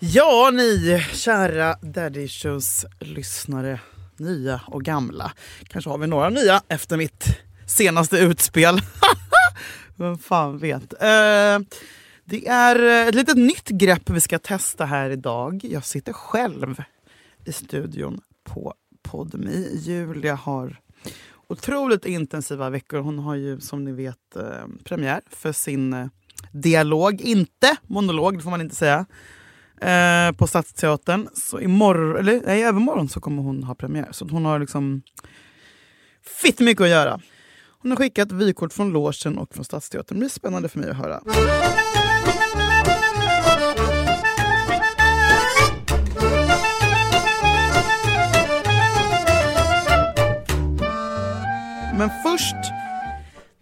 Ja, ni kära Daddy Issues-lyssnare, nya och gamla. Kanske har vi några nya efter mitt senaste utspel. Vem fan vet. Eh, det är eh, ett litet nytt grepp vi ska testa här idag. Jag sitter själv i studion på Podmi. Julia har otroligt intensiva veckor. Hon har ju som ni vet eh, premiär för sin eh, dialog, inte monolog, det får man inte säga eh, på Stadsteatern. Så imorgon, eller nej, övermorgon så kommer hon ha premiär. Så hon har liksom fitt mycket att göra. Hon har skickat vykort från logen och från Stadsteatern. Det blir spännande för mig att höra. Men först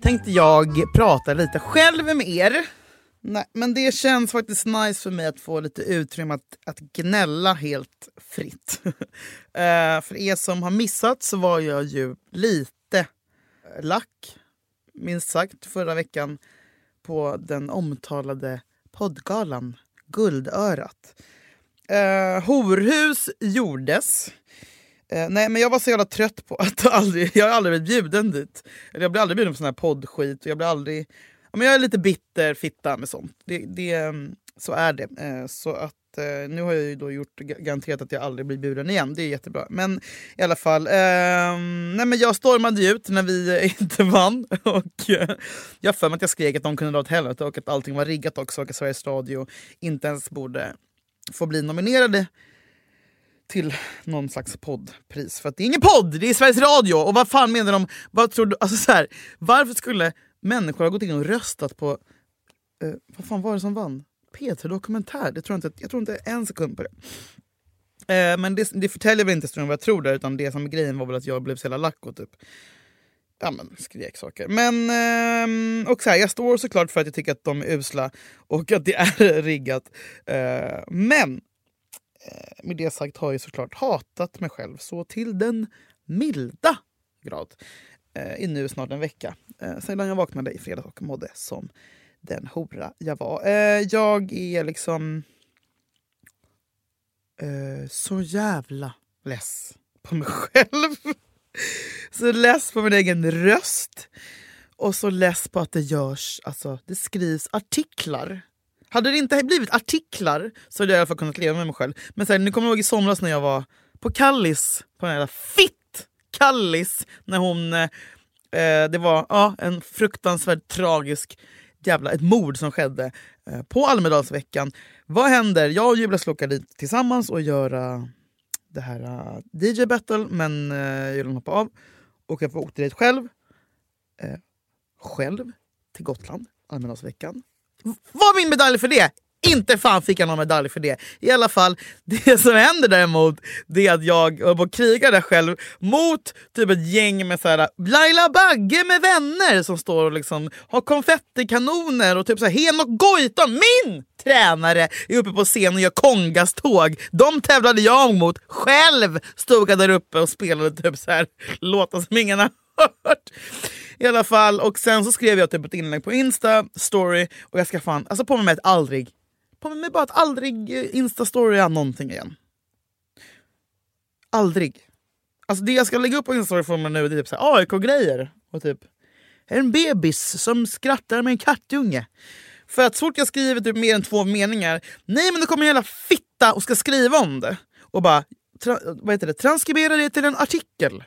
tänkte jag prata lite själv med er. Nej, men det känns faktiskt nice för mig att få lite utrymme att, att gnälla helt fritt. Eh, för er som har missat så var jag ju lite eh, lack, minst sagt, förra veckan på den omtalade poddgalan Guldörat. Uh, horhus gjordes. Uh, nej, men jag var så jävla trött på att aldrig, jag har aldrig blivit bjuden dit. Eller jag blir aldrig bjuden på sån här poddskit. Och jag blir aldrig men jag är lite bitter fitta med sånt. Det, det, mm, så är det. Eh, så att, eh, nu har jag ju då gjort garanterat att jag aldrig blir buren igen. Det är jättebra. Men i alla fall. Eh, nej men jag stormade ut när vi eh, inte vann. Och eh, jag för mig att jag skrek att de kunde dra åt helvete och att allting var riggat också. Och att Sveriges Radio inte ens borde få bli nominerade till någon slags poddpris. För att det är ingen podd, det är Sveriges Radio! Och vad fan menar de? Vad tror du? Alltså så här, varför skulle människor har gått in och röstat på... Eh, vad fan var det som vann? P3 Dokumentär? Det tror jag, inte, jag tror inte en sekund på det. Eh, men det, det förtäljer väl inte vad jag tror där, utan det som är grejen var väl att jag blev så jävla lack och typ ja, men, skrek saker. Men eh, och så här, jag står såklart för att jag tycker att de är usla och att det är riggat. Eh, men eh, med det sagt har jag såklart hatat mig själv så till den milda grad Eh, i nu snart en vecka. Eh, sedan jag vaknade i fredags och mådde som den hora jag var. Eh, jag är liksom eh, så jävla less på mig själv. så less på min egen röst. Och så less på att det görs, alltså det skrivs artiklar. Hade det inte blivit artiklar så hade jag i alla fall kunnat leva med mig själv. Men sen, nu kommer jag ihåg i somras när jag var på Kallis, på den jävla fitt Kallis när hon... Eh, eh, det var ja, en fruktansvärt tragisk jävla ett mord som skedde eh, på Almedalsveckan. Vad händer? Jag och Julia ska åka dit tillsammans och göra det här eh, uh, DJ battle men eh, uh, Julian hoppade av och jag åkte dit själv. Eh, själv till Gotland, Almedalsveckan. Vad var min medalj för det? Inte fan fick jag någon medalj för det. I alla fall, det som händer däremot det är att jag höll på att kriga där själv mot typ ett gäng med så här, äh, Laila Bagge med vänner som står och liksom har konfettikanoner och typ så här, Henok Goitom, min tränare, är uppe på scen och gör kongaståg. De tävlade jag mot. Själv stod jag där uppe och spelade typ så här låtar som ingen har hört. I alla fall, och sen så skrev jag typ ett inlägg på Insta, story, och jag ska fan, alltså på mig med ett aldrig kommer mig bara att aldrig eh, instastorya någonting igen. Aldrig. Alltså det jag ska lägga upp på Instastory för mig nu det är typ AIK-grejer. Och typ en bebis som skrattar med en kattunge. För att så fort jag skriver typ mer än två meningar, nej men då kommer en jävla fitta och ska skriva om det. Och bara tra, vad heter det, transkribera det till en artikel.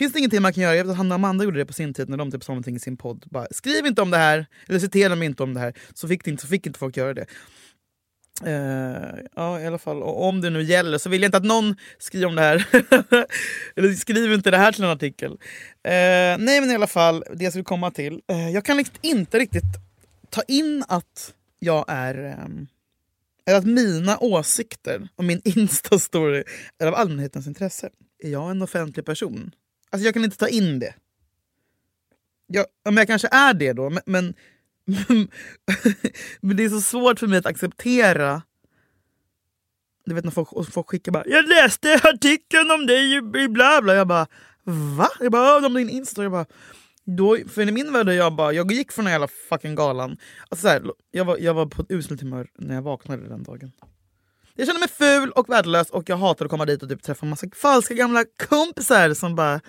Finns det ingenting man kan göra? Jag vet att Hanna och Amanda gjorde det på sin tid när de typ sa någonting i sin podd. Bara, Skriv inte om det här, eller citera mig inte om det här. Så fick, det inte, så fick inte folk göra det. Uh, ja, i alla fall. Och om det nu gäller så vill jag inte att någon skriver om det här. eller skriv inte det här till en artikel. Uh, nej, men i alla fall, det jag skulle komma till. Uh, jag kan liksom inte riktigt ta in att jag är... Um, eller att mina åsikter och min Insta-story är av allmänhetens intresse. Är jag en offentlig person? Alltså jag kan inte ta in det. Jag, men jag kanske är det då, men, men, men det är så svårt för mig att acceptera du vet när folk, folk skickar bara “Jag läste artikeln om dig i bla bla”. Jag bara “Va?” Jag bara “Om din Insta”. Jag bara då, för i min värld jag bara, jag gick från den jävla fucking galan. Alltså så här, jag, var, jag var på ett uselt humör när jag vaknade den dagen. Jag känner mig ful och värdelös och jag hatar att komma dit och typ träffa massa falska gamla kompisar som bara...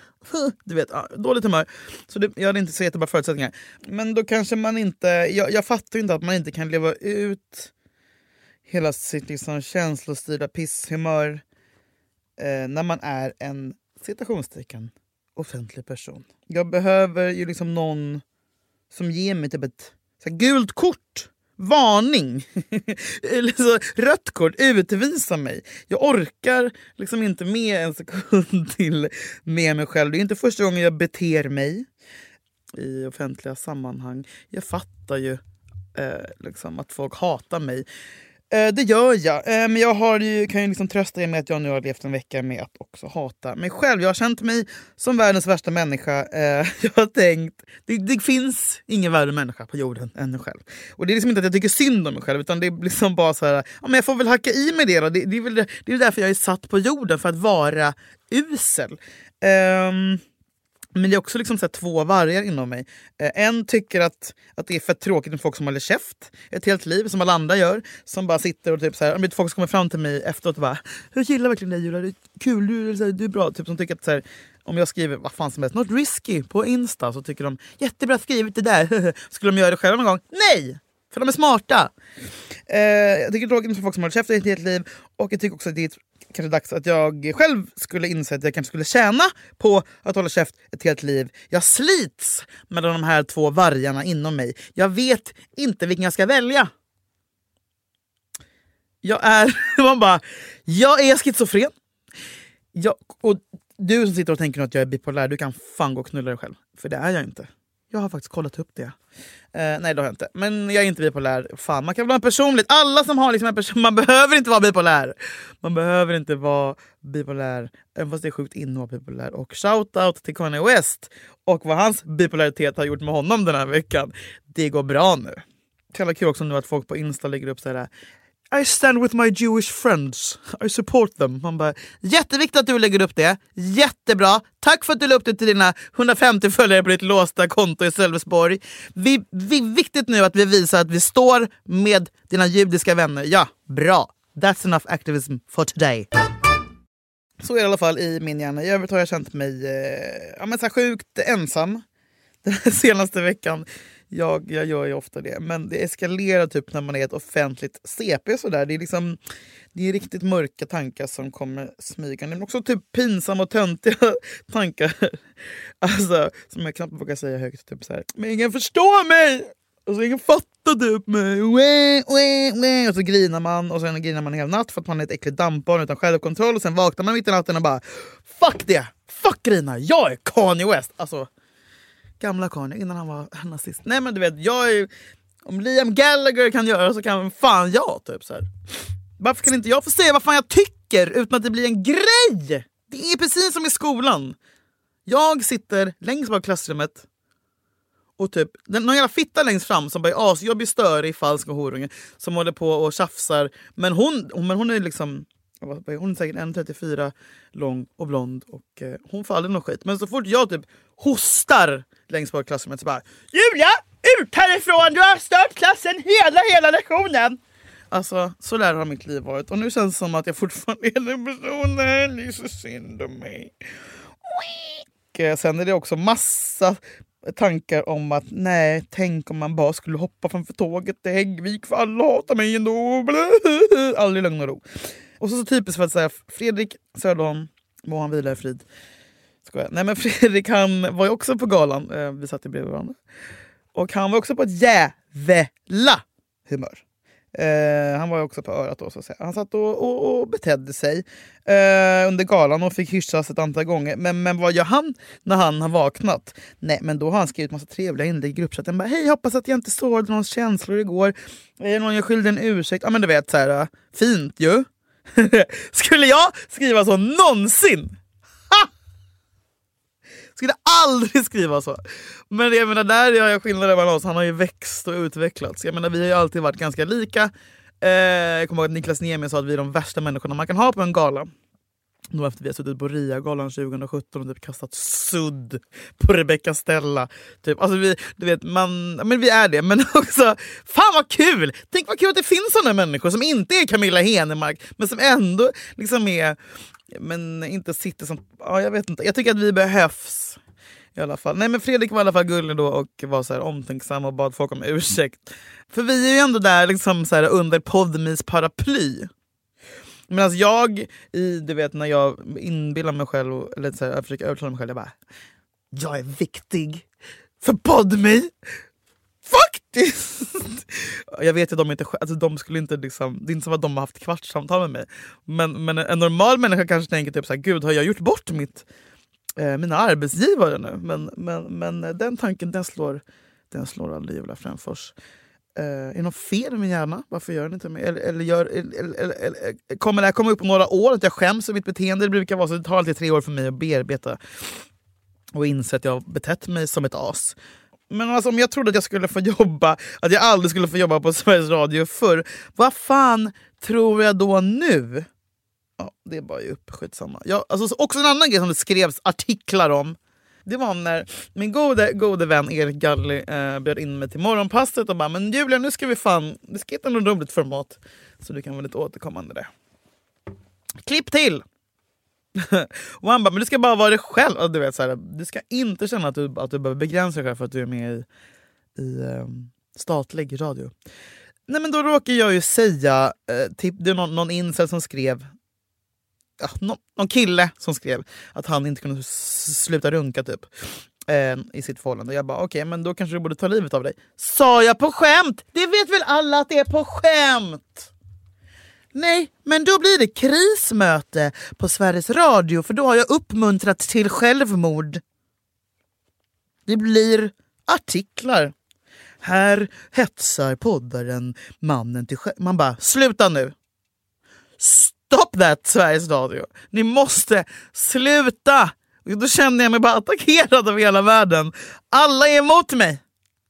Du vet, dåligt humör. Så det, jag hade inte så jättebra förutsättningar. Men då kanske man inte... Jag, jag fattar inte att man inte kan leva ut hela sitt liksom känslostyrda pisshumör eh, när man är en citationstecken offentlig person. Jag behöver ju liksom någon som ger mig typ ett så här, gult kort. Varning! Rött kort, utvisa mig. Jag orkar liksom inte med en sekund till med mig själv. Det är inte första gången jag beter mig i offentliga sammanhang. Jag fattar ju eh, liksom att folk hatar mig. Eh, det gör jag. Eh, men jag har ju, kan ju liksom trösta er med att jag nu har levt en vecka med att också hata mig själv. Jag har känt mig som världens värsta människa. Eh, jag har tänkt, det, det finns ingen värre människa på jorden än mig själv. Och det är liksom inte att jag tycker synd om mig själv utan det är liksom bara så här, ja, men jag får väl hacka i mig det då. Det, det, är väl, det är därför jag är satt på jorden, för att vara usel. Um, men det är också liksom så två vargar inom mig. Eh, en tycker att, att det är för tråkigt med folk som håller käft ett helt liv, som alla andra gör. Som bara sitter och typ så här, folk som kommer fram till mig efteråt och bara “Jag gillar verkligen dig Julia, du är kul, du är, du är bra”. Typ som tycker att så här, om jag skriver vad fan som helst, något risky på Insta så tycker de “jättebra skrivit det där”. Skulle de göra det själva någon gång? Nej! För de är smarta. Eh, jag tycker det är tråkigt med folk som håller käft ett helt liv och jag tycker också att det är kanske dags att jag själv skulle inse att jag kanske skulle tjäna på att hålla käft ett helt liv. Jag slits mellan de här två vargarna inom mig. Jag vet inte vilken jag ska välja. Jag är... Man bara, jag är schizofren. Jag, och du som sitter och tänker att jag är bipolär, du kan fan gå och knulla dig själv. För det är jag inte. Jag har faktiskt kollat upp det. Eh, nej det har jag inte. Men jag är inte bipolär. Fan, man kan vara personligt. Alla som har liksom en person, man behöver inte vara bipolär. Man behöver inte vara bipolär. Även fast det är sjukt inne att vara bipolär. Och shout-out till Kanye West och vad hans bipolaritet har gjort med honom den här veckan. Det går bra nu. Det är kul också nu att folk på Insta lägger upp så här i stand with my Jewish friends. I support them. Man bara, jätteviktigt att du lägger upp det. Jättebra. Tack för att du la upp det till dina 150 följare på ditt låsta konto i Sölvesborg. Vi, vi, viktigt nu att vi visar att vi står med dina judiska vänner. Ja, bra. That's enough activism for today. Så är det i alla fall i min hjärna. I övrigt har jag känt mig eh, ja, men så sjukt ensam den senaste veckan. Jag, jag gör ju ofta det. Men det eskalerar typ när man är ett offentligt CP. Sådär. Det, är liksom, det är riktigt mörka tankar som kommer smygande. Men också typ pinsamma och töntiga tankar. Alltså, som jag knappt vågar säga högt. Typ så här. Men ingen förstår mig! Och så ingen fattar typ mig. Och så grinar man och sen grinar man en hel natt för att man är ett äckligt dampbarn utan självkontroll. Och sen vaknar man mitt i natten och bara Fuck det! Fuck grina! Jag är Kanye West! Alltså, Gamla Kanye, innan han var nazist. Nej men du vet, jag är, om Liam Gallagher kan göra så kan fan jag. Typ, så här. Varför kan inte jag få säga vad fan jag tycker utan att det blir en grej? Det är precis som i skolan. Jag sitter längst bak i klassrummet och typ, någon jävla fitta längst fram som bara är asjobbig, störig, falsk och horunge som håller på och tjafsar. Men hon, men hon är liksom hon är säkert 1,34 lång och blond och eh, hon får aldrig skit. Men så fort jag typ hostar längst bak i klassrummet så bara Julia! Ut härifrån! Du har stört klassen hela, hela lektionen! Alltså, så där har mitt liv varit. Och nu känns det som att jag fortfarande är den personen. Det är så synd om mig. Och eh, sen är det också massa tankar om att nej, tänk om man bara skulle hoppa framför tåget till Häggvik för alla hatar mig ändå. Aldrig lugn och ro. Och så, så typiskt för att säga Fredrik Söderholm, må han vila i frid. Skojar. Nej men Fredrik han var ju också på galan, eh, vi satt ju bredvid varandra. Och han var också på ett jävla humör. Eh, han var ju också på örat då så att säga. Han satt och, och, och betedde sig eh, under galan och fick hyschas ett antal gånger. Men, men vad gör han när han har vaknat? Nej men då har han skrivit massa trevliga inlägg i gruppchatten. Hej hoppas att jag inte sårade någons känslor igår. Är någon jag skyldig en ursäkt? Ja men du vet så här, fint ju. Skulle jag skriva så någonsin? Ha! Skulle aldrig skriva så. Men jag menar, där gör jag skillnad mellan oss. Han har ju växt och utvecklats. Jag menar, vi har ju alltid varit ganska lika. Eh, jag kommer ihåg att Niklas Niemi sa att vi är de värsta människorna man kan ha på en gala nog efter vi har suttit på RIA-galan 2017 och typ kastat sudd på Rebecca Stella. Typ. Alltså vi, du vet, man, men vi är det, men också fan vad kul! Tänk vad kul att det finns såna människor som inte är Camilla Henemark men som ändå liksom är men inte sitter som... Ja, jag vet inte. Jag tycker att vi behövs. I alla fall. Nej men Fredrik var i alla fall gullig då och var så här omtänksam och bad folk om ursäkt. För vi är ju ändå där liksom så här under Podmis paraply. Medan jag, i, du vet när jag inbillar mig själv, eller så här, jag försöker övertala mig själv, jag bara Jag är viktig för Podme! Faktiskt! jag vet att de inte alltså, de skulle inte liksom, det är inte som att de har haft kvartssamtal med mig. Men, men en normal människa kanske tänker typ så här, gud har jag gjort bort mitt, eh, mina arbetsgivare nu? Men, men, men den tanken den slår, den slår aldrig Julia Fränfors. Uh, är det något fel med min hjärna? Varför gör den inte mer? Eller, eller, gör, eller, eller, eller, eh, kommer det här komma upp om några år? Att jag skäms för mitt beteende? Det brukar vara så. Det tar alltid tre år för mig att bearbeta och inse att jag har betett mig som ett as. Men alltså, om jag trodde att jag skulle få jobba, att jag aldrig skulle få jobba på Sveriges Radio förr, vad fan tror jag då nu? Ja, det är bara ju skitsamma. Jag, alltså, också en annan grej som det skrevs artiklar om det var när min gode, gode vän Erik Galli eh, bjöd in mig till morgonpasset och bara “men Julia nu ska vi fan, vi ska hitta något roligt format så du kan vara lite återkommande där”. Klipp till! och han bara “men du ska bara vara dig själv”. Och du, vet, så här, du ska inte känna att du, att du behöver begränsa dig själv för att du är med i, i eh, statlig radio. Nej men då råkar jag ju säga, eh, till, det är någon, någon incel som skrev ja, någon, någon kille som skrev att han inte kunde sluta runka typ eh, i sitt förhållande. Jag bara okej, okay, men då kanske du borde ta livet av dig. Sa jag på skämt? Det vet väl alla att det är på skämt? Nej, men då blir det krismöte på Sveriges Radio för då har jag uppmuntrat till självmord. Det blir artiklar. Här hetsar poddaren mannen till självmord. Man bara, sluta nu! Stop that Sveriges Radio! Ni måste sluta! Då känner jag mig bara attackerad av hela världen. Alla är emot mig.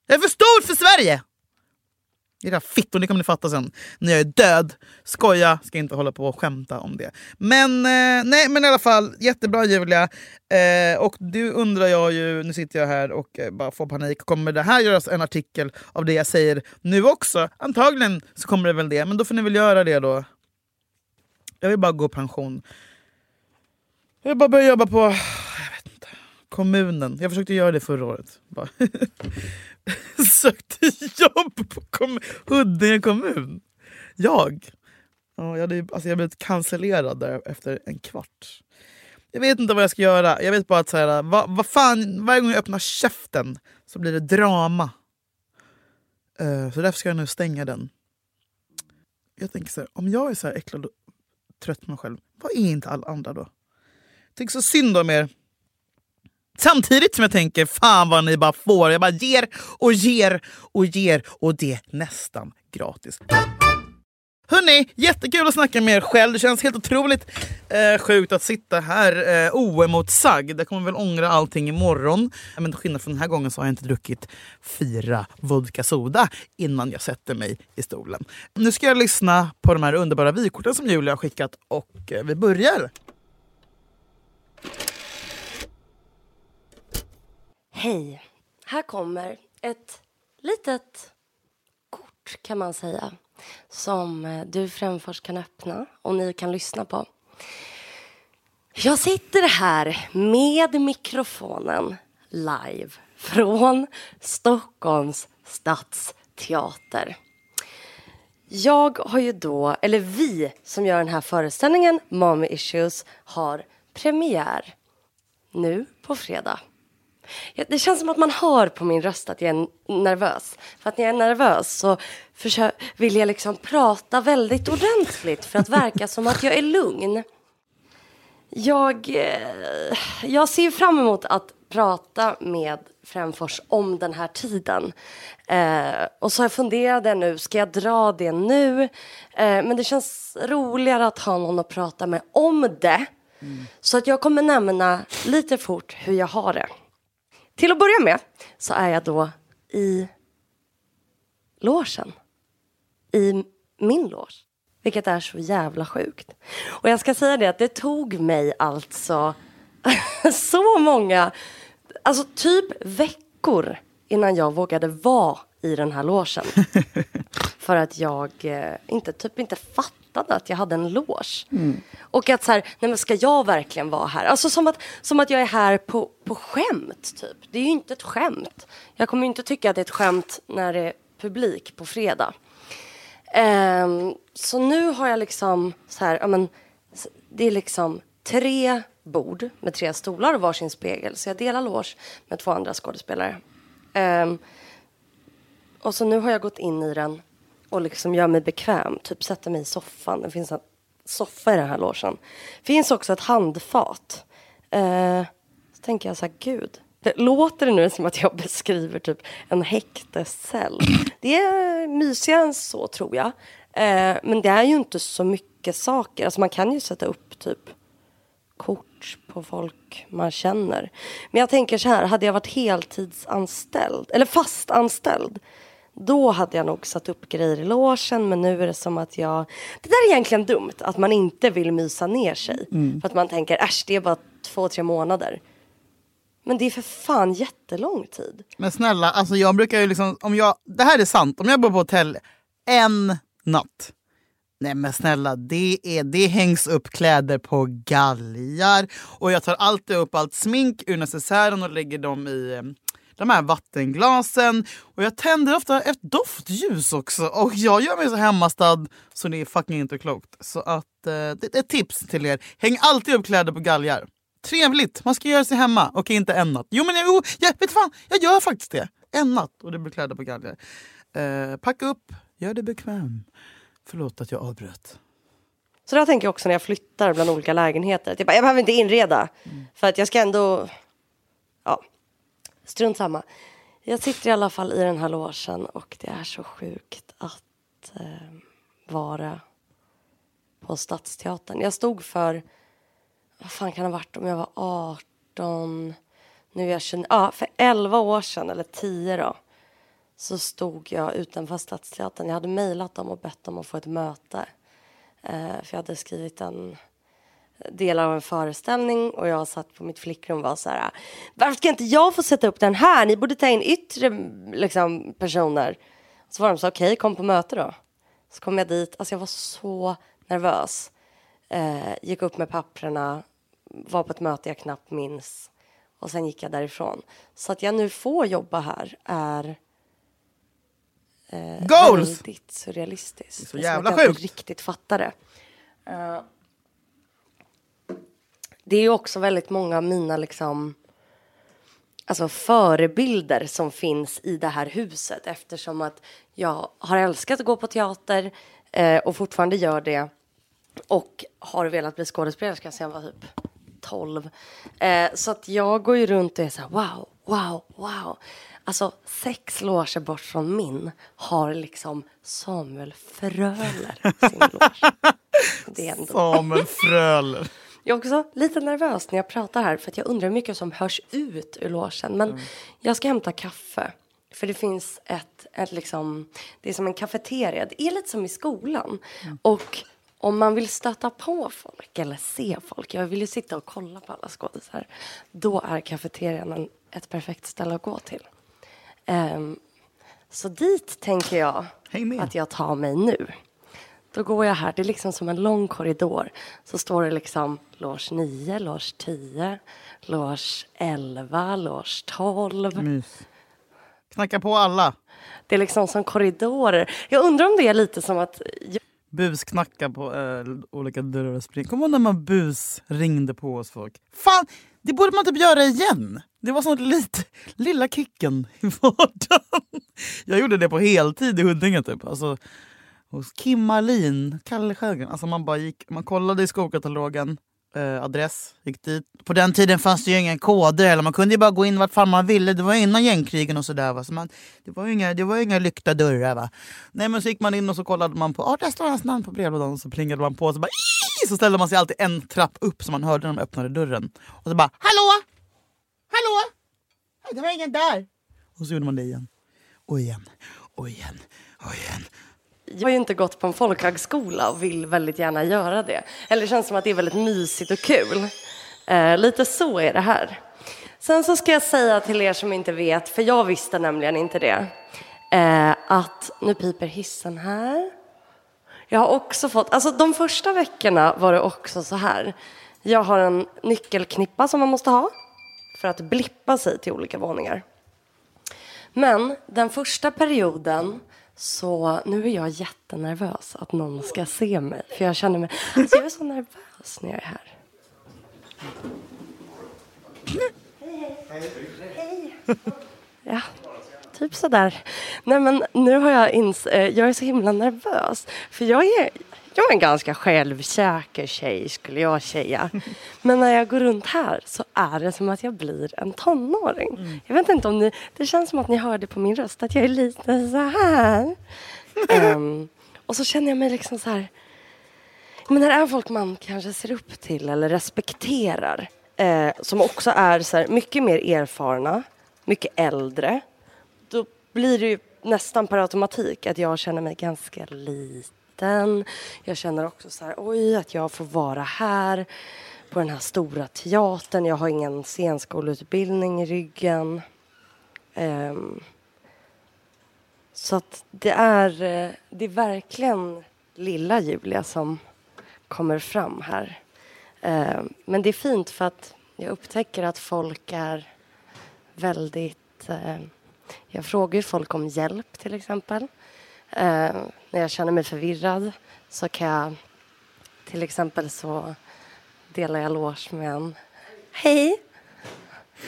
Jag är för stor för Sverige! Era fittor, ni kommer ni fatta sen när jag är död. Skoja, ska inte hålla på och skämta om det. Men eh, nej, men i alla fall, jättebra Julia. Eh, och du undrar jag ju, nu sitter jag här och eh, bara får panik. Kommer det här göras en artikel av det jag säger nu också? Antagligen så kommer det väl det, men då får ni väl göra det då. Jag vill bara gå pension. Jag vill bara börja jobba på jag vet inte, kommunen. Jag försökte göra det förra året. Sökte jobb på kom Huddinge kommun. Jag. Ja, jag, hade, alltså jag blev cancellerad där efter en kvart. Jag vet inte vad jag ska göra. Jag vet bara att så här, vad, vad fan, varje gång jag öppnar käften så blir det drama. Uh, så därför ska jag nu stänga den. Jag tänker så här, om jag är så här äcklad trött på mig själv. Vad är inte alla andra då? Tänk så synd om er. Samtidigt som jag tänker fan vad ni bara får. Jag bara ger och ger och ger och det är nästan gratis. Hörni, jättekul att snacka med er själv. Det känns helt otroligt eh, sjukt att sitta här eh, oemotsagd. Jag kommer väl ångra allting imorgon. Men till skillnad från den här gången så har jag inte druckit fyra vodka soda innan jag sätter mig i stolen. Nu ska jag lyssna på de här underbara vykorten som Julia har skickat och eh, vi börjar. Hej! Här kommer ett litet kort kan man säga som eh, du Främfors kan öppna och ni kan lyssna på. Jag sitter här med mikrofonen live från Stockholms stadsteater. Jag har ju då, eller vi som gör den här föreställningen, Mommy Issues, har premiär nu på fredag. Det känns som att man hör på min röst att jag är nervös. För att när jag är nervös så vill jag liksom prata väldigt ordentligt för att verka som att jag är lugn. Jag, eh, jag ser fram emot att prata med Främfors om den här tiden. Eh, och så jag funderade nu, ska jag dra det nu? Eh, men det känns roligare att ha någon att prata med om det. Mm. Så att jag kommer nämna lite fort hur jag har det. Till att börja med så är jag då i låsen. I min lås. Vilket är så jävla sjukt. Och jag ska säga det att det tog mig alltså så många, alltså typ veckor innan jag vågade vara i den här logen. För att jag eh, inte, typ inte fattade att jag hade en loge. Mm. Och att så här, nej men ska jag verkligen vara här? Alltså som att, som att jag är här på, på skämt typ. Det är ju inte ett skämt. Jag kommer ju inte tycka att det är ett skämt när det är publik på fredag. Ehm, så nu har jag liksom så här, ja men, det är liksom tre bord med tre stolar och varsin spegel. Så jag delar loge med två andra skådespelare. Ehm, och så nu har jag gått in i den och liksom gör mig bekväm. Typ sätter mig i soffan. Det finns en soffa i den här logen. finns också ett handfat. Eh, så tänker jag så här, gud. Det låter det nu som att jag beskriver typ en häktescell. Det är mysigare än så tror jag. Eh, men det är ju inte så mycket saker. Alltså man kan ju sätta upp typ kort på folk man känner. Men jag tänker så här, hade jag varit heltidsanställd, eller fastanställd, då hade jag nog satt upp grejer i logen, men nu är det som att jag... Det där är egentligen dumt, att man inte vill mysa ner sig. För att man tänker, äsch, det är bara två, tre månader. Men det är för fan jättelång tid. Men snälla, alltså jag brukar ju liksom, om jag, det här är sant, om jag bor på hotell en natt. Nej men snälla, det, är, det hängs upp kläder på galgar och jag tar alltid upp allt smink ur necessären och lägger dem i eh, de här vattenglasen. Och jag tänder ofta ett doftljus också och jag gör mig så hemmastad så det är fucking inte klokt. Så att eh, det är ett tips till er. Häng alltid upp kläder på galgar. Trevligt, man ska göra sig hemma och inte en natt. Jo men jo, jag, vet fan, jag gör faktiskt det. En natt och det blir kläder på galgar. Eh, packa upp, gör det bekväm. Förlåt att jag avbröt. Så där tänker jag också när jag flyttar bland olika lägenheter. Typ, jag behöver inte inreda. För att jag ska ändå... Ja, strunt samma. Jag sitter i alla fall i den här logen och det är så sjukt att eh, vara på Stadsteatern. Jag stod för... Vad fan kan det ha varit om jag var 18? Nu är jag 29. Ja, för 11 år sedan, eller 10 då så stod jag utanför Stadsteatern. Jag hade mejlat dem och bett dem att få ett möte. Eh, för jag hade skrivit en del av en föreställning och jag satt på mitt flickrum och var så här. Varför ska inte jag få sätta upp den här? Ni borde ta in yttre liksom, personer. Så var de så okej, kom på möte då. Så kom jag dit. Alltså jag var så nervös. Eh, gick upp med papprena, var på ett möte jag knappt minns och sen gick jag därifrån. Så att jag nu får jobba här är eh, Goals! väldigt surrealistiskt. Det är så som jävla att jag inte sjukt. riktigt fattar det. Eh, det är ju också väldigt många av mina liksom alltså förebilder som finns i det här huset eftersom att jag har älskat att gå på teater eh, och fortfarande gör det och har velat bli skådespelerska sedan jag var typ 12. Eh, så att jag går ju runt och är så här wow, wow, wow. Alltså sex loger bort från min har liksom Samuel Fröler sin loge. Samuel Fröler. Jag är också lite nervös när jag pratar här för att jag undrar hur mycket som hörs ut ur logen. Men jag ska hämta kaffe. För det finns ett, ett liksom, det är som en kafeteria. Det är lite som i skolan. Och om man vill stöta på folk eller se folk, jag vill ju sitta och kolla på alla skådisar. Då är kafeterian ett perfekt ställe att gå till. Ehm, så dit tänker jag att jag tar mig nu. Då går jag här, det är liksom som en lång korridor. Så står det liksom loge 9, loge 10, loge 11, loge 12. Mys. Knacka på alla. Det är liksom som korridorer. Jag undrar om det är lite som att... Busknacka på eh, olika dörrar och spring. Kommer ihåg när man bus ringde på hos folk? Fan, det borde man typ göra igen. Det var sånt lite, lilla kicken i vardagen. Jag gjorde det på heltid i Huddinge typ. Alltså, hos Kim Marlin, Kalle Sjögren. Alltså man bara gick, man kollade i skolkatalogen, eh, adress, gick dit. På den tiden fanns det ju inga koder eller man kunde ju bara gå in vart fan man ville. Det var ju innan gängkrigen och sådär. Va? Så man, det var ju inga, det var inga lyckta dörrar. Va? Nej men så gick man in och så kollade man på, ah, där står hans namn på brevlådan. Och så plingade man på och så bara "Ii!" så ställde man sig alltid en trapp upp så man hörde när de öppnade dörren. Och så bara hallå! Hallå! Det var ingen där. Och så gjorde man det igen. Och igen. Och igen. Och igen jag har ju inte gått på en folkhögskola och vill väldigt gärna göra det. Eller det känns som att det är väldigt mysigt och kul. Eh, lite så är det här. Sen så ska jag säga till er som inte vet, för jag visste nämligen inte det, eh, att nu piper hissen här. Jag har också fått, alltså de första veckorna var det också så här. Jag har en nyckelknippa som man måste ha för att blippa sig till olika våningar. Men den första perioden så nu är jag jättenervös att någon ska se mig. För jag känner mig, alltså jag är så nervös när jag är här. Hej, hej. Ja, typ sådär. Nej men nu har jag ins eh, jag är så himla nervös. För jag är, jag är en ganska självsäker tjej skulle jag säga. Men när jag går runt här så är det som att jag blir en tonåring. Mm. Jag vet inte om ni, det känns som att ni hörde på min röst att jag är lite så här. um, och så känner jag mig liksom så här. Men det är folk man kanske ser upp till eller respekterar. Eh, som också är så här, mycket mer erfarna, mycket äldre. Då blir det ju nästan per automatik att jag känner mig ganska liten liten. Jag känner också så här, oj, att jag får vara här på den här stora teatern. Jag har ingen scenskoleutbildning i ryggen. Um, så att det är, eh, det är verkligen lilla Julia som kommer fram här. Um, men det är fint för att jag upptäcker att folk är väldigt... Uh, jag frågar ju folk om hjälp till exempel. Uh, när jag känner mig förvirrad så kan jag till exempel så delar jag loge med en Hej!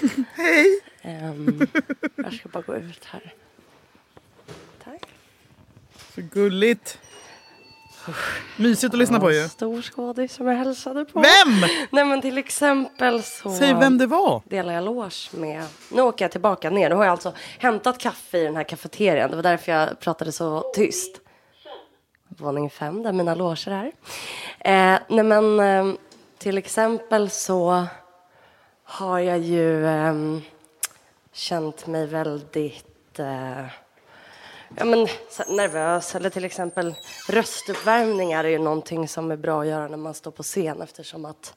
Hej! Um, jag ska bara gå ut här. Tack. Så gulligt. Mysigt att lyssna på ju. Stor skådis som jag hälsade på. Vem? Nej men till exempel så Säg vem det var. delar jag loge med. Nu åker jag tillbaka ner. Nu har jag alltså hämtat kaffe i den här kafeterian. Det var därför jag pratade så tyst våning fem där mina loger är. Eh, nej men eh, till exempel så har jag ju eh, känt mig väldigt eh, ja, men, nervös. Eller till exempel röstuppvärmningar är ju någonting som är bra att göra när man står på scen eftersom att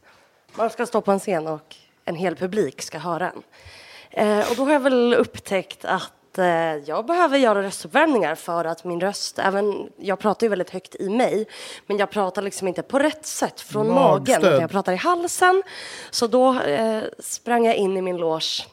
man ska stå på en scen och en hel publik ska höra en. Eh, och då har jag väl upptäckt att eh, jag behöver göra röstuppvärmningar för att min röst, även, jag pratar ju väldigt högt i mig, men jag pratar liksom inte på rätt sätt från Magstöd. magen, jag pratar i halsen. Så då eh, sprang jag in i min loge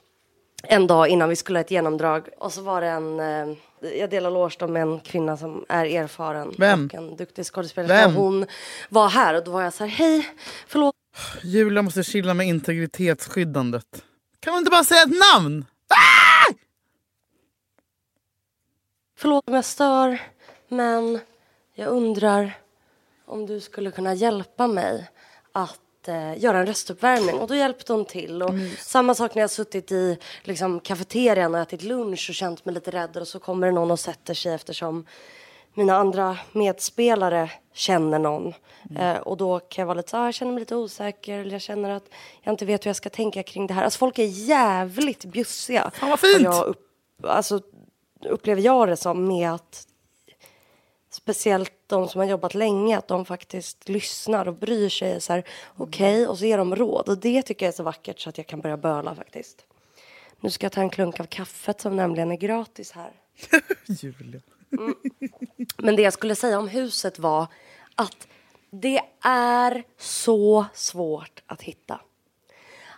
en dag innan vi skulle ha ett genomdrag och så var det en eh, jag delar loge med en kvinna som är erfaren Vem? och en duktig skådespelerska. Hon var här och då var jag så här, hej, förlåt. Julia måste chilla med integritetsskyddandet. Kan man inte bara säga ett namn? Förlåt om jag stör, men jag undrar om du skulle kunna hjälpa mig att eh, göra en röstuppvärmning. Och då hjälpte hon till. Och mm. Samma sak när jag suttit i liksom, kafeterian och ätit lunch och känt mig lite rädd och så kommer det någon och sätter sig eftersom mina andra medspelare känner någon. Mm. Eh, och då kan jag vara lite så ah, jag känner mig lite osäker eller jag känner att jag inte vet hur jag ska tänka kring det här. Alltså folk är jävligt bjussiga. Fan vad fint! Jag upp, alltså, upplever jag det som med att speciellt de som har jobbat länge, att de faktiskt lyssnar och bryr sig. Så här, okej, okay, och så ger de råd. Och det tycker jag är så vackert så att jag kan börja böla faktiskt. Nu ska jag ta en klunk av kaffet som nämligen är gratis här. Julia. Mm. Men det jag skulle säga om huset var att det är så svårt att hitta.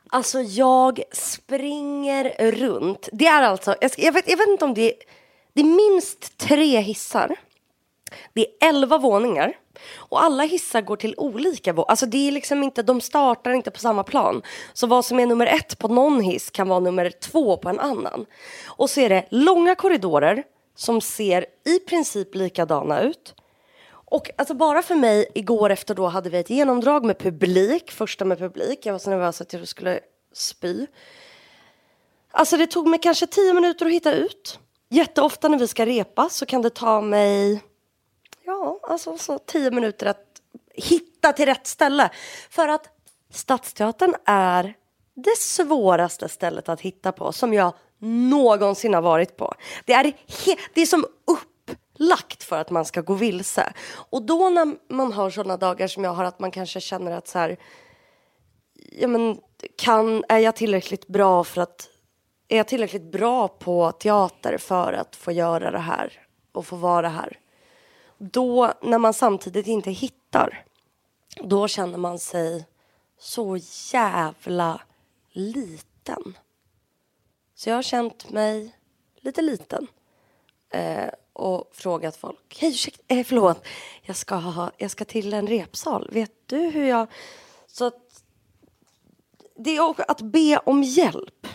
Alltså jag springer runt. Det är alltså, jag vet, jag vet inte om det är, det är minst tre hissar. Det är elva våningar. Och alla hissar går till olika våningar. Alltså det är liksom inte, de startar inte på samma plan. Så vad som är nummer ett på någon hiss kan vara nummer två på en annan. Och så är det långa korridorer som ser i princip likadana ut. Och alltså bara för mig, igår efter då hade vi ett genomdrag med publik, första med publik. Jag var så nervös att jag skulle spy. Alltså det tog mig kanske tio minuter att hitta ut. Jätteofta när vi ska repa så kan det ta mig, ja, alltså så tio minuter att hitta till rätt ställe. För att Stadsteatern är det svåraste stället att hitta på som jag någonsin har varit på. Det är, det är som upplagt för att man ska gå vilse. Och då när man har sådana dagar som jag har att man kanske känner att så här, ja men kan, är jag tillräckligt bra för att, är jag tillräckligt bra på teater för att få göra det här och få vara här? Då, när man samtidigt inte hittar, då känner man sig så jävla liten. Så jag har känt mig lite liten. Eh, och frågat folk. Hej, ursäkta, eh, förlåt. Jag ska, ha, jag ska till en repsal. Vet du hur jag... Så att... Det är också att be om hjälp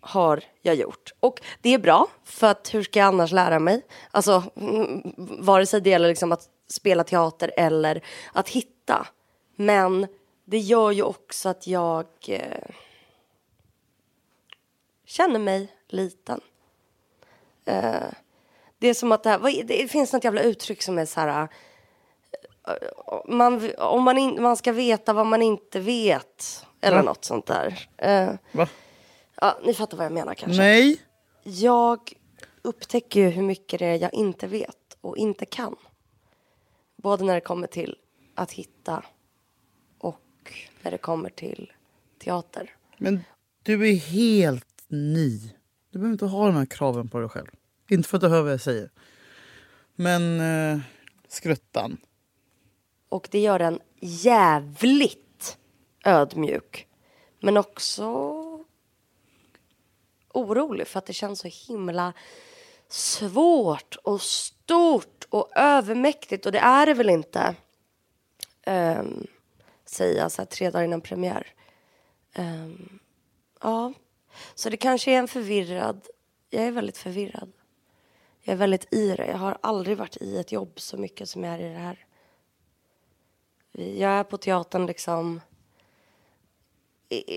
har jag gjort. Och det är bra, för att hur ska jag annars lära mig? Alltså, mm, vare sig det gäller liksom att spela teater eller att hitta. Men det gör ju också att jag eh, känner mig liten. Eh, det är som att det, här, det finns något jävla uttryck som är så här... Eh, man, om man, in, man ska veta vad man inte vet. Eller Va? något sånt där. Eh, Va? Ja, ni fattar vad jag menar kanske. Nej. Jag upptäcker ju hur mycket det är jag inte vet och inte kan. Både när det kommer till att hitta och när det kommer till teater. Men du är helt ny. Du behöver inte ha de här kraven på dig själv. Inte för att du hör vad jag säger. Men eh, skruttan. Och det gör en jävligt ödmjuk. Men också orolig för att det känns så himla svårt och stort och övermäktigt. Och det är det väl inte, ehm, um, säga så här, tre dagar innan premiär. Um, ja, så det kanske är en förvirrad... Jag är väldigt förvirrad. Jag är väldigt i det. Jag har aldrig varit i ett jobb så mycket som jag är i det här. Jag är på teatern liksom...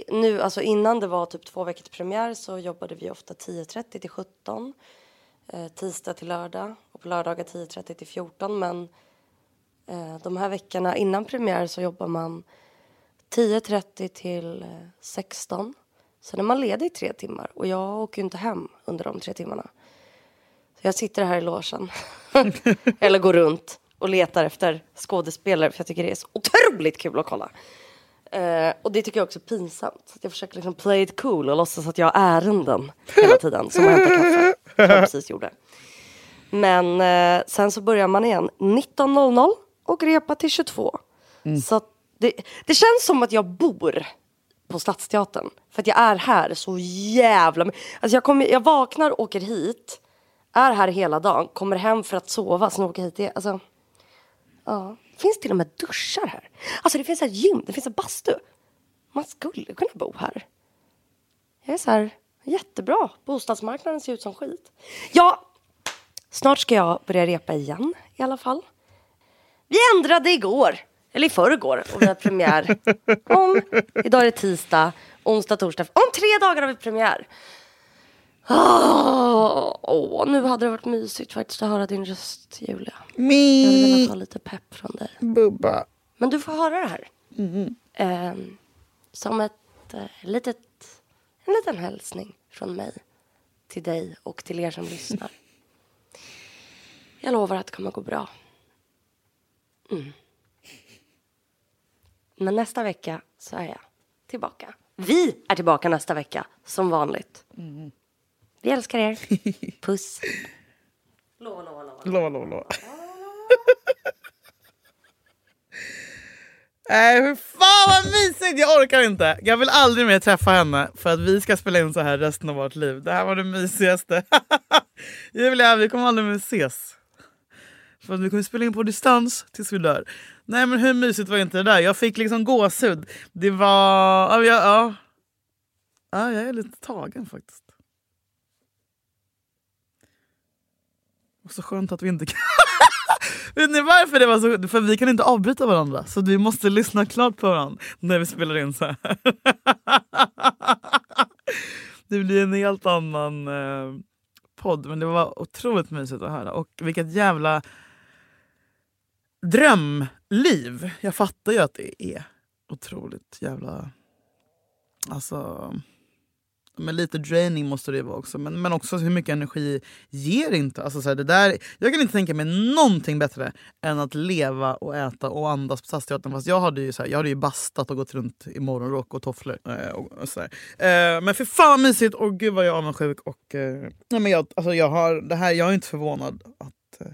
Nu, alltså innan det var typ två veckor till premiär så jobbade vi ofta 10.30 till 17. Eh, tisdag till lördag och på lördagar 10.30 till 14. Men eh, de här veckorna innan premiär så jobbar man 10.30 till eh, 16. Sen är man ledig i tre timmar och jag åker ju inte hem under de tre timmarna. Jag sitter här i låsen eller går runt och letar efter skådespelare för jag tycker det är så otroligt kul att kolla. Uh, och det tycker jag också är pinsamt. Jag försöker liksom play it cool och låtsas att jag har ärenden hela tiden som att hämta kaffe. Som jag precis gjorde. Men uh, sen så börjar man igen 19.00 och repa till 22. Mm. Så det, det känns som att jag bor på Stadsteatern. För att jag är här så jävla Alltså jag, kommer, jag vaknar, åker hit är här hela dagen, kommer hem för att sova, sen åker hit igen. Alltså, ja. Det finns till och med duschar här. Alltså det finns ett gym, det finns en bastu. Man skulle kunna bo här. Jag är så här, jättebra. Bostadsmarknaden ser ut som skit. Ja, snart ska jag börja repa igen i alla fall. Vi ändrade igår, eller i förrgår, och vi har premiär om, idag är det tisdag, onsdag, torsdag, om tre dagar har vi premiär. Åh, oh, nu hade det varit mysigt faktiskt att höra din röst, Julia. Me. Jag hade velat ha lite pepp från dig. Bubba. Men du får höra det här. Mm. Eh, som ett eh, litet, en liten hälsning från mig till dig och till er som lyssnar. Jag lovar att det kommer gå bra. Mm. Men nästa vecka så är jag tillbaka. Vi är tillbaka nästa vecka, som vanligt. Mm. Vi älskar er. Puss. Lova, lova, lova. Lova, lova, lova. Nej, hur fan vad mysigt! Jag orkar inte. Jag vill aldrig mer träffa henne för att vi ska spela in så här resten av vårt liv. Det här var det mysigaste. Julia, vi kommer aldrig mer ses. För att vi kommer spela in på distans tills vi dör. Nej men hur mysigt var inte det där? Jag fick liksom gåshud. Det var... Ja, ja. ja jag är lite tagen faktiskt. Och så skönt att vi inte kan... Vet ni varför det var så? För vi kan inte avbryta varandra. Så vi måste lyssna klart på varandra när vi spelar in så här. Det blir en helt annan eh, podd. Men det var otroligt mysigt att höra. Och vilket jävla drömliv. Jag fattar ju att det är otroligt jävla... Alltså... Men lite draining måste det vara också. Men, men också hur mycket energi ger inte. Alltså så här, det där, jag kan inte tänka mig någonting bättre än att leva och äta och andas på Stadsteatern. Fast jag hade ju, så här, jag hade ju bastat och gått runt i morgonrock och tofflor. Eh, och, och så eh, men för fan mysigt! Och gud vad jag är avundsjuk. Och, eh, nej, men jag, alltså jag, har, det här, jag är inte förvånad att, eh,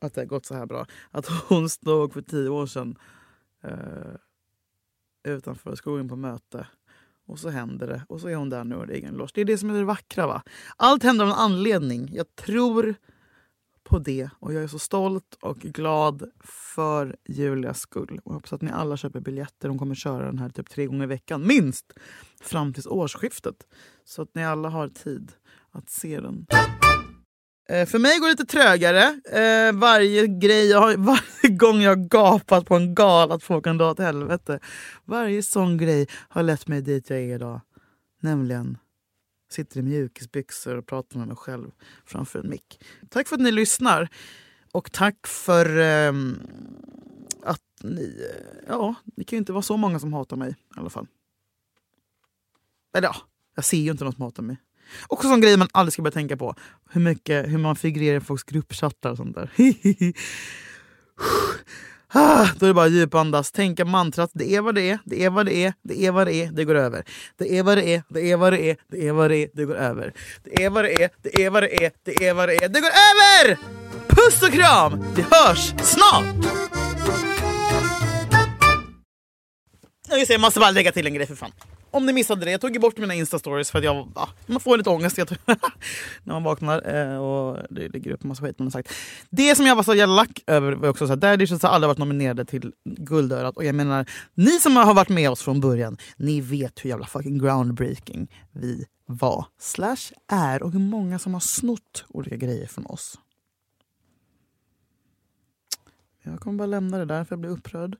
att det har gått så här bra. Att hon stod för tio år sedan eh, utanför skogen på möte och så händer det. Och så är hon där nu och det är egen loge. Det är det som är det vackra. va? Allt händer av en anledning. Jag tror på det. Och jag är så stolt och glad för Julias skull. Och jag hoppas att ni alla köper biljetter. Hon kommer köra den här typ tre gånger i veckan. Minst! Fram till årsskiftet. Så att ni alla har tid att se den. Eh, för mig går det lite trögare. Eh, varje, grej jag har, varje gång jag gapat på en gal att folk kan dra åt helvete. Varje sån grej har lett mig dit jag är idag. Nämligen sitter i mjukisbyxor och pratar med mig själv framför en mick. Tack för att ni lyssnar. Och tack för eh, att ni... Eh, ja, det kan ju inte vara så många som hatar mig i alla fall. Eller ja, jag ser ju inte någon som hatar mig. Också en sån grej man aldrig ska börja tänka på. Hur, mycket, hur man figurerar i folks gruppchattar och sånt där. Ah, då är det bara djupandas, tänka mantrat. Det är vad det är, det är vad det är, det är vad det är, det går över. Det är vad det är, det är vad det är, det är vad det är, det går över. Det är vad det är, det är vad det är, det är vad det är, det går över! Puss och kram! Vi hörs snart! Jag måste bara lägga till en grej för fan om ni missade det, jag tog bort mina instastories för att jag, ah, man får lite ångest när man vaknar eh, och det ligger upp en massa skit man har sagt. Det som jag var så jävla lack över var också att Daddy har aldrig varit nominerade till Guldörat och jag menar, ni som har varit med oss från början, ni vet hur jävla fucking groundbreaking vi var, slash är och hur många som har snott olika grejer från oss. Jag kommer bara lämna det där för jag blir upprörd.